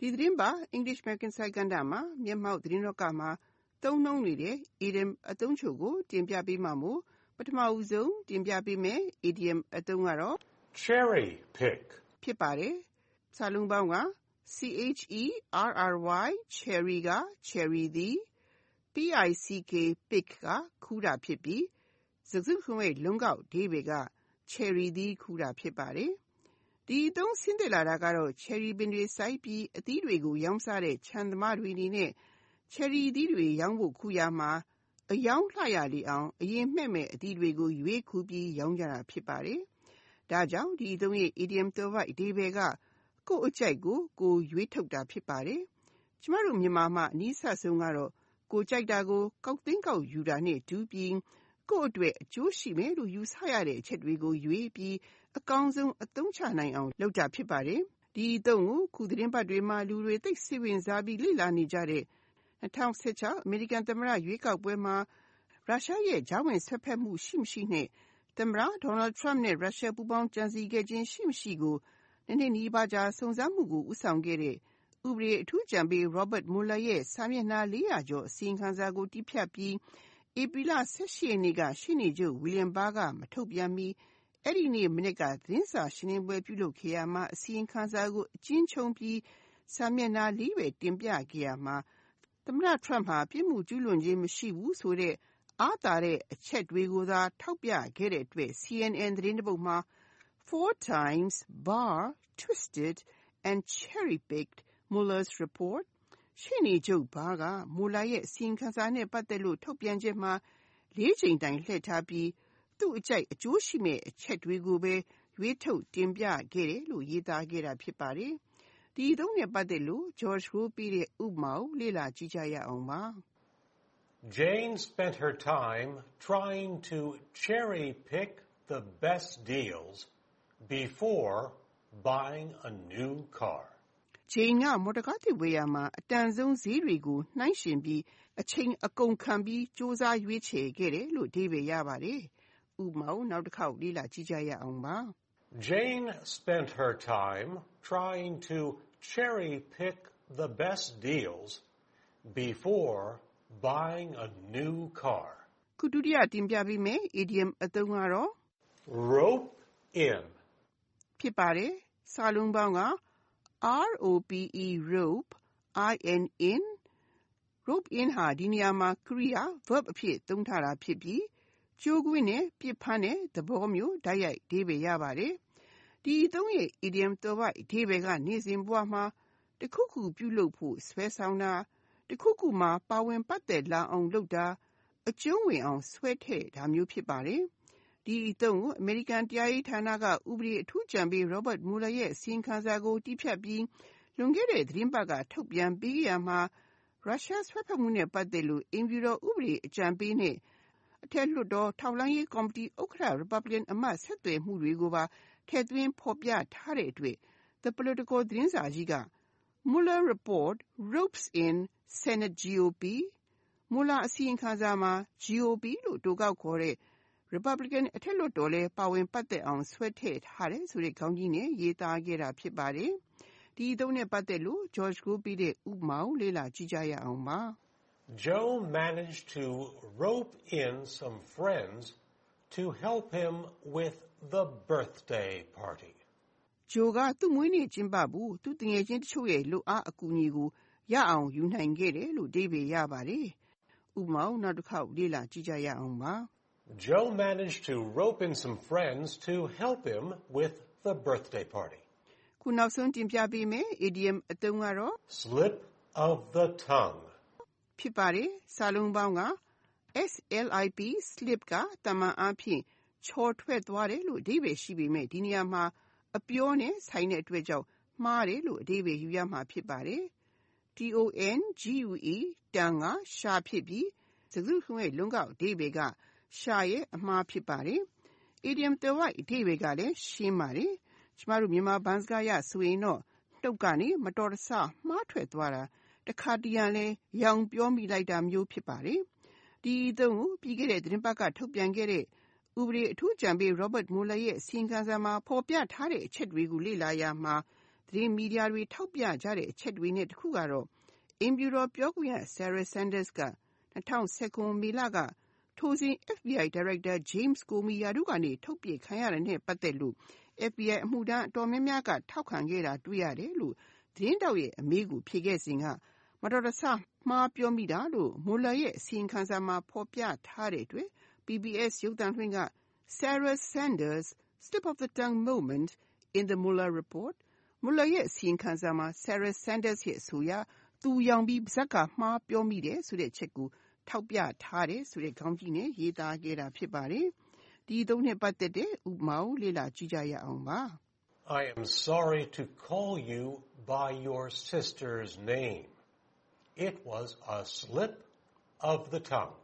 ဒီသတင်းပါ English American စိုက်ကန္တာမှာ မျက်မှောက်သတင်းတော့ကမှာ သုံးနှုန်းနေတဲ့ idiom အသုံးချို့ကို တင်ပြပေးမှာမို့ပထမဦးဆုံးတင်ပြပေးမယ် idiom အသုံးကတော့ Cherry pick ဖြစ်ပါတယ်။စာလုံးပေါင်းက cherry က cherry သည် pick pick ကခူးတာဖြစ်ပြီးစကားစုတခုလုံးရဲ့လုံးကောက်အဓိပ္ပါယ်က cherry သီးခူးတာဖြစ်ပါတယ်။ ဒီအသုံးဆင်းသက်လာတာကတော့ cherry ပင်တွေစိုက်ပြီး အသီးတွေကို ရောင်းစားတဲ့ ခြံသမားတွေအနေနဲ့ cherry အသီးတွေ ရောင်းဖို့ခူးရာမှာ အရောင်းလှရလေအောင် အရင်မှည့်မယ့် အသီးတွေကို ရွေးခူးပြီး ရောင်းကြတာ ဖြစ်ပါတယ်။ဒါကြောင့် ဒီအသုံးရဲ့ idiom သွယ်ဝိုက်အဓိပ္ပါယ်က ကိုယ့်အကြိုက်ကို ကိုယ်ရွေးထုတ်တာ ဖြစ်ပါတယ်။ကျမတို့မြန်မာမှာ အနီးစပ်ဆုံးကတော့ ကိုယ်ကြိုက်တာကို ကောက်သိမ်းကောက်ယူတာနဲ့တူပြီး ကိုယ့်အတွက်အကျိုးရှိမယ်လို့ယူဆရတဲ့အချက်တွေကိုရွေးပြီးအကောင်းဆုံးအသုံးချနိုင်အောင်လုပ်တာဖြစ်ပါတယ်။ဒီအသုံးကိုခုသတင်းပတ်တွေမှာလူတွေသိစိတ်ဝင်စားပြီးလေ့လာနေကြတဲ့2016အမေရိကန်သမ္မတရွေးကောက်ပွဲမှာရုရှားရဲ့ကြားဝင်ဆွတ်ဖက်မှုရှိမရှိနဲ့သမ္မတ Donald Trump နဲ့ရုရှားပူးပေါင်းကြံစည်ခဲ့ခြင်းရှိမရှိကိုနှစ်နှစ်နီးပါးကြာစုံစမ်းမှုကိုဦးဆောင်ခဲ့တဲ့ဥပဒေအထူးကြံပေး Robert Mueller ရဲ့စာမျက်နှာ400ကျော်အစီရင်ခံစာကိုတည်ဖြတ်ပြီး ဧပြီလ18ရက်နေ့က ရှေ့နေချုပ် William Barr က မထုတ်ပြန်မီ အဲ့ဒီနေ့မနေ့ကသတင်းစာရှင်းလင်းပွဲ ပြုလုပ်ခဲ့ရမှာ အစီရင်ခံစာကို အကျဉ်းချုံးပြီး စာမျက်နှာလေးပဲ တင်ပြခဲ့ရမှာ သမ္မတ Trump ဟာ ပြစ်မှုကျူးလွန်ခြင်း မရှိဘူးဆိုတဲ့ အားသာတဲ့အချက်တွေကိုသာ ထောက်ပြခဲ့တဲ့အတွက် CNN သတင်းတပုဒ်မှာ Four times Barr twisted and cherry-picked Mueller's report ရှေ့နေချုပ် Barr က Mueller ရဲ့ အစီရင်ခံစာနဲ့ ပတ်သက်လို့ ထုတ်ပြန်ချက်မှာ လေးချိန်တိုင် လှည့်ထားပြီး သူ့အကြိုက်အကျိုးရှိမယ့် အချက်တွေကိုပဲ ရွေးထုတ်တင်ပြခဲ့တယ်လို့ ရေးသားခဲ့တာ ဖြစ်ပါတယ်။ဒီအသုံးနဲ့ ပတ်သက်လို့ George ကိုပေးတဲ့ ဥပမာကို လေ့လာကြည့်ကြရအောင်ပါ။ Jane spent her time trying to cherry pick the best deals before buying a new car. Jane က မော်တော်ကားသစ်ဝယ်ရာမှာ အတန်ဆုံးဈေးတွေကို နှိုင်းယှဉ်ပြီး အချိန်အကုန်ခံပြီးစူးစမ်းရွေးချယ်ခဲ့တယ်လို့ အဓိပ္ပါယ်ရပါတယ်။ဥပမာကို နောက်တစ်ခေါက် လေ့လာကြည့်ကြရအောင်ပါ။ Jane spent her time trying to cherry pick the best deals before buying a new car. ခု ဒုတိယ တင်ပြပေးမယ် idiom အသုံးကတော့ Rope in ဖြစ်ပါတယ်။စာလုံးပေါင်းက rope rope in rope in ဟာဒီနေရာမှာ ကရိယာ verb အဖြစ် သုံးထားတာဖြစ်ပြီး ကြိုးကွင်းနဲ့ပြစ်ဖမ်းတဲ့သဘောမျိုး တိုက်ရိုက်အဓိပ္ပာယ်ရပါတယ်။ဒီအသုံးရဲ့ idiom သွယ်ဝိုက်အဓိပ္ပာယ်က နေ့စဉ်ဘဝမှာ တခုခုပြုလုပ်ဖို့ ဆွဲဆောင်တာ တခုခုမှာ ပါဝင်ပတ်သက်လာအောင်လုပ်တာ အကျုံးဝင်အောင် ဆွဲထည့်တာမျိုး ဖြစ်ပါတယ်။ ဒီအသုံးကို အမေရိကန်တရားရေးဌာနက ဥပဒေအထူးကြံပေး Robert Mueller ရဲ့ အစီရင်ခံစာကို တည်ဖြတ်ပြီး လွန်ခဲ့တဲ့သတင်းပတ်က ထုတ်ပြန်ပေးရမှာ ရုရှားဆွဲဖက်မှုနဲ့ ပတ်သက်လို့ အိမ်ဖြူတော် ဥပဒေအကြံပေးနဲ့ အထက်လွှတ်တော် ထောက်လှမ်းရေးကော်မတီ ဥက္ကဋ္ဌ Republican အမတ် ဆက်သွယ်မှုတွေကိုပါ ထည့်သွင်းဖော်ပြထားတဲ့အတွက် The Political သတင်းစာကြီးက Mueller report ropes in Senate GOP Mueller အစီရင်ခံစာမှာ GOP လို့ အတိုကောက်ခေါ်တဲ့ Republican အထက်လွှတ်တော်လည်း ပါဝင်ပတ်သက်အောင် ဆွဲထည့်ထားတယ်ဆိုတဲ့ ခေါင်းကြီးနဲ့ ရေးသားခဲ့တာဖြစ်ပါတယ်။ဒီအသုံးနဲ့ပတ်သက်လို့ George ကိုပေးတဲ့ ဥပမာကို လေ့လာကြည့်ကြရအောင်ပါ။ Joe managed to rope in some friends to help him with the birthday party. Joe က သူ့မွေးနေ့ကျင်းပဖို့ သူ့တငယ်ချင်းတချို့ရဲ့လိုအားအကူအညီကို ရအောင်ယူနိုင်ခဲ့တယ်လို့အဓိပ္ပာယ်ရပါတယ်။ဥပမာ ကိုနောက်တစ်ခေါက်လေ့လာကြည့်ကြရအောင်ပါ။ Joe managed to rope in some friends to help him with the birthday party. ခုနောက်ဆုံးတင်ပြပေးမယ် idiom အသုံးကတော့ Slip of the tongue. ဖြစ်ပါတယ်။စာလုံးပေါင်းက slip slip ကတမန်အားဖြင့်ချော်ထွက်သွားတယ်လို့အဓိပ္ပာယ်ရှိပေမဲ့ဒီနေရာမှာအပြောနဲ့ဆိုင်တဲ့အတွက်ကြောင့်မှားတယ်လို့အဓိပ္ပာယ်ယူရမှာဖြစ်ပါတယ်။ tongue တန်ကရှာဖြစ်ပြီးစကားစုတခုလုံးရဲ့လုံးကောက်အဓိပ္ပာယ်က ရှာရဲ့အမှားဖြစ်ပါတယ်။ idiom သွယ်ဝိုက်အဓိပ္ပာယ်ကလည်း ရှင်းပါတယ်။ကျမတို့ မြန်မာဘန်းစကားအရဆိုရင်တော့ နှုတ်ကနေ မတော်တဆ မှားထွက်သွားတာ တခါတရံလဲ ယောင်ပြောမိလိုက်တာမျိုး ဖြစ်ပါတယ်။ဒီအသုံးကို ပြီးခဲ့တဲ့သတင်းပတ်က ထုတ်ပြန်ခဲ့တဲ့ ဥပဒေအထူးကြံပေး Robert Mueller ရဲ့ အစီရင်ခံစာမှာ ဖော်ပြထားတဲ့ အချက်တွေကို လေ့လာရမှာ သတင်းမီဒီယာတွေ ထောက်ပြကြတဲ့ အချက်တွေနဲ့တစ်ခုကတော့ အိမ်ဖြူတော်ပြောခွင့်ရ Sarah Sanders က2019မေလက ထိုစဉ် FBI ဒါရိုက်တာ James Comey ရာထူးကနေ ထုတ်ပစ်ခံရတာနဲ့ ပတ်သက်လို့ FBI အမှုထမ်းအတော်များများက ထောက်ခံခဲ့တာ တွေ့ရတယ်လို့ သတင်းထောက်ရဲ့ အမေးကို ဖြေခဲ့စဉ်က မတော်တဆ မှားပြောမိတာလို့ Mueller ရဲ့ အစီရင်ခံစာမှာ ဖော်ပြထားတဲ့အတွက် PBS ရုပ်သံလွှင့်က Sarah Sanders slip of the tongue moment in the Mueller report Mueller ရဲ့ အစီရင်ခံစာမှာ Sarah Sanders ရဲ့ အဆိုအရ သူယောင်ပြီး ပါးစပ်က မှားပြောမိတယ်ဆိုတဲ့အချက်ကို ထောက်ပြထားတယ်ဆိုတဲ့ခေါင်းကြီးနဲ့ရေးသားခဲ့တာဖြစ်ပါတယ်။ဒီအသုံးနဲ့ပတ်သက်တဲ့ဥပမာကိုလေ့လာကြည့်ကြရအောင်ပါ။ I am sorry to call you by your sister's name. It was a slip of the tongue.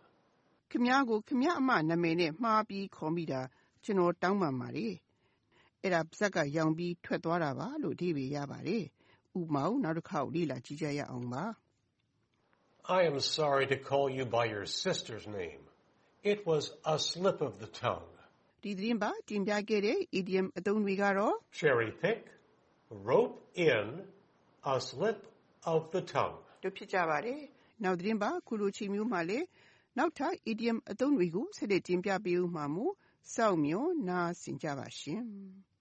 ခင်များကိုခင်များအမနာမည်နဲ့မှားပြီးခေါ်မိတာကျွန်တော်တောင်းပန်ပါတယ်။အဲ့ဒါပါးစပ်ကယောင်ပြီးထွက်သွားတာပါလို့အဓိပ္ပာယ်ရပါတယ်။ဥပမာကိုနောက်တစ်ခေါက်လေ့လာကြည့်ကြရအောင်ပါ။ I am sorry to call you by your sister's name. It was a slip of the tongue. ဒီသတင်းပါတင်ပြခဲ့တဲ့ idiom အသုံးတွေကတော့ Cherry pick, rope in, a slip of the tongue. တို့ဖြစ်ကြပါတယ်။နောက်သတင်းပါခုလိုချိန်မျိုးမှာလေနောက်ထပ် idiom အသုံးတွေကိုဆက်လက်တင်ပြပေးဦးမှာမို့စောင့်မျှော်နားဆင်ကြပါရှင်။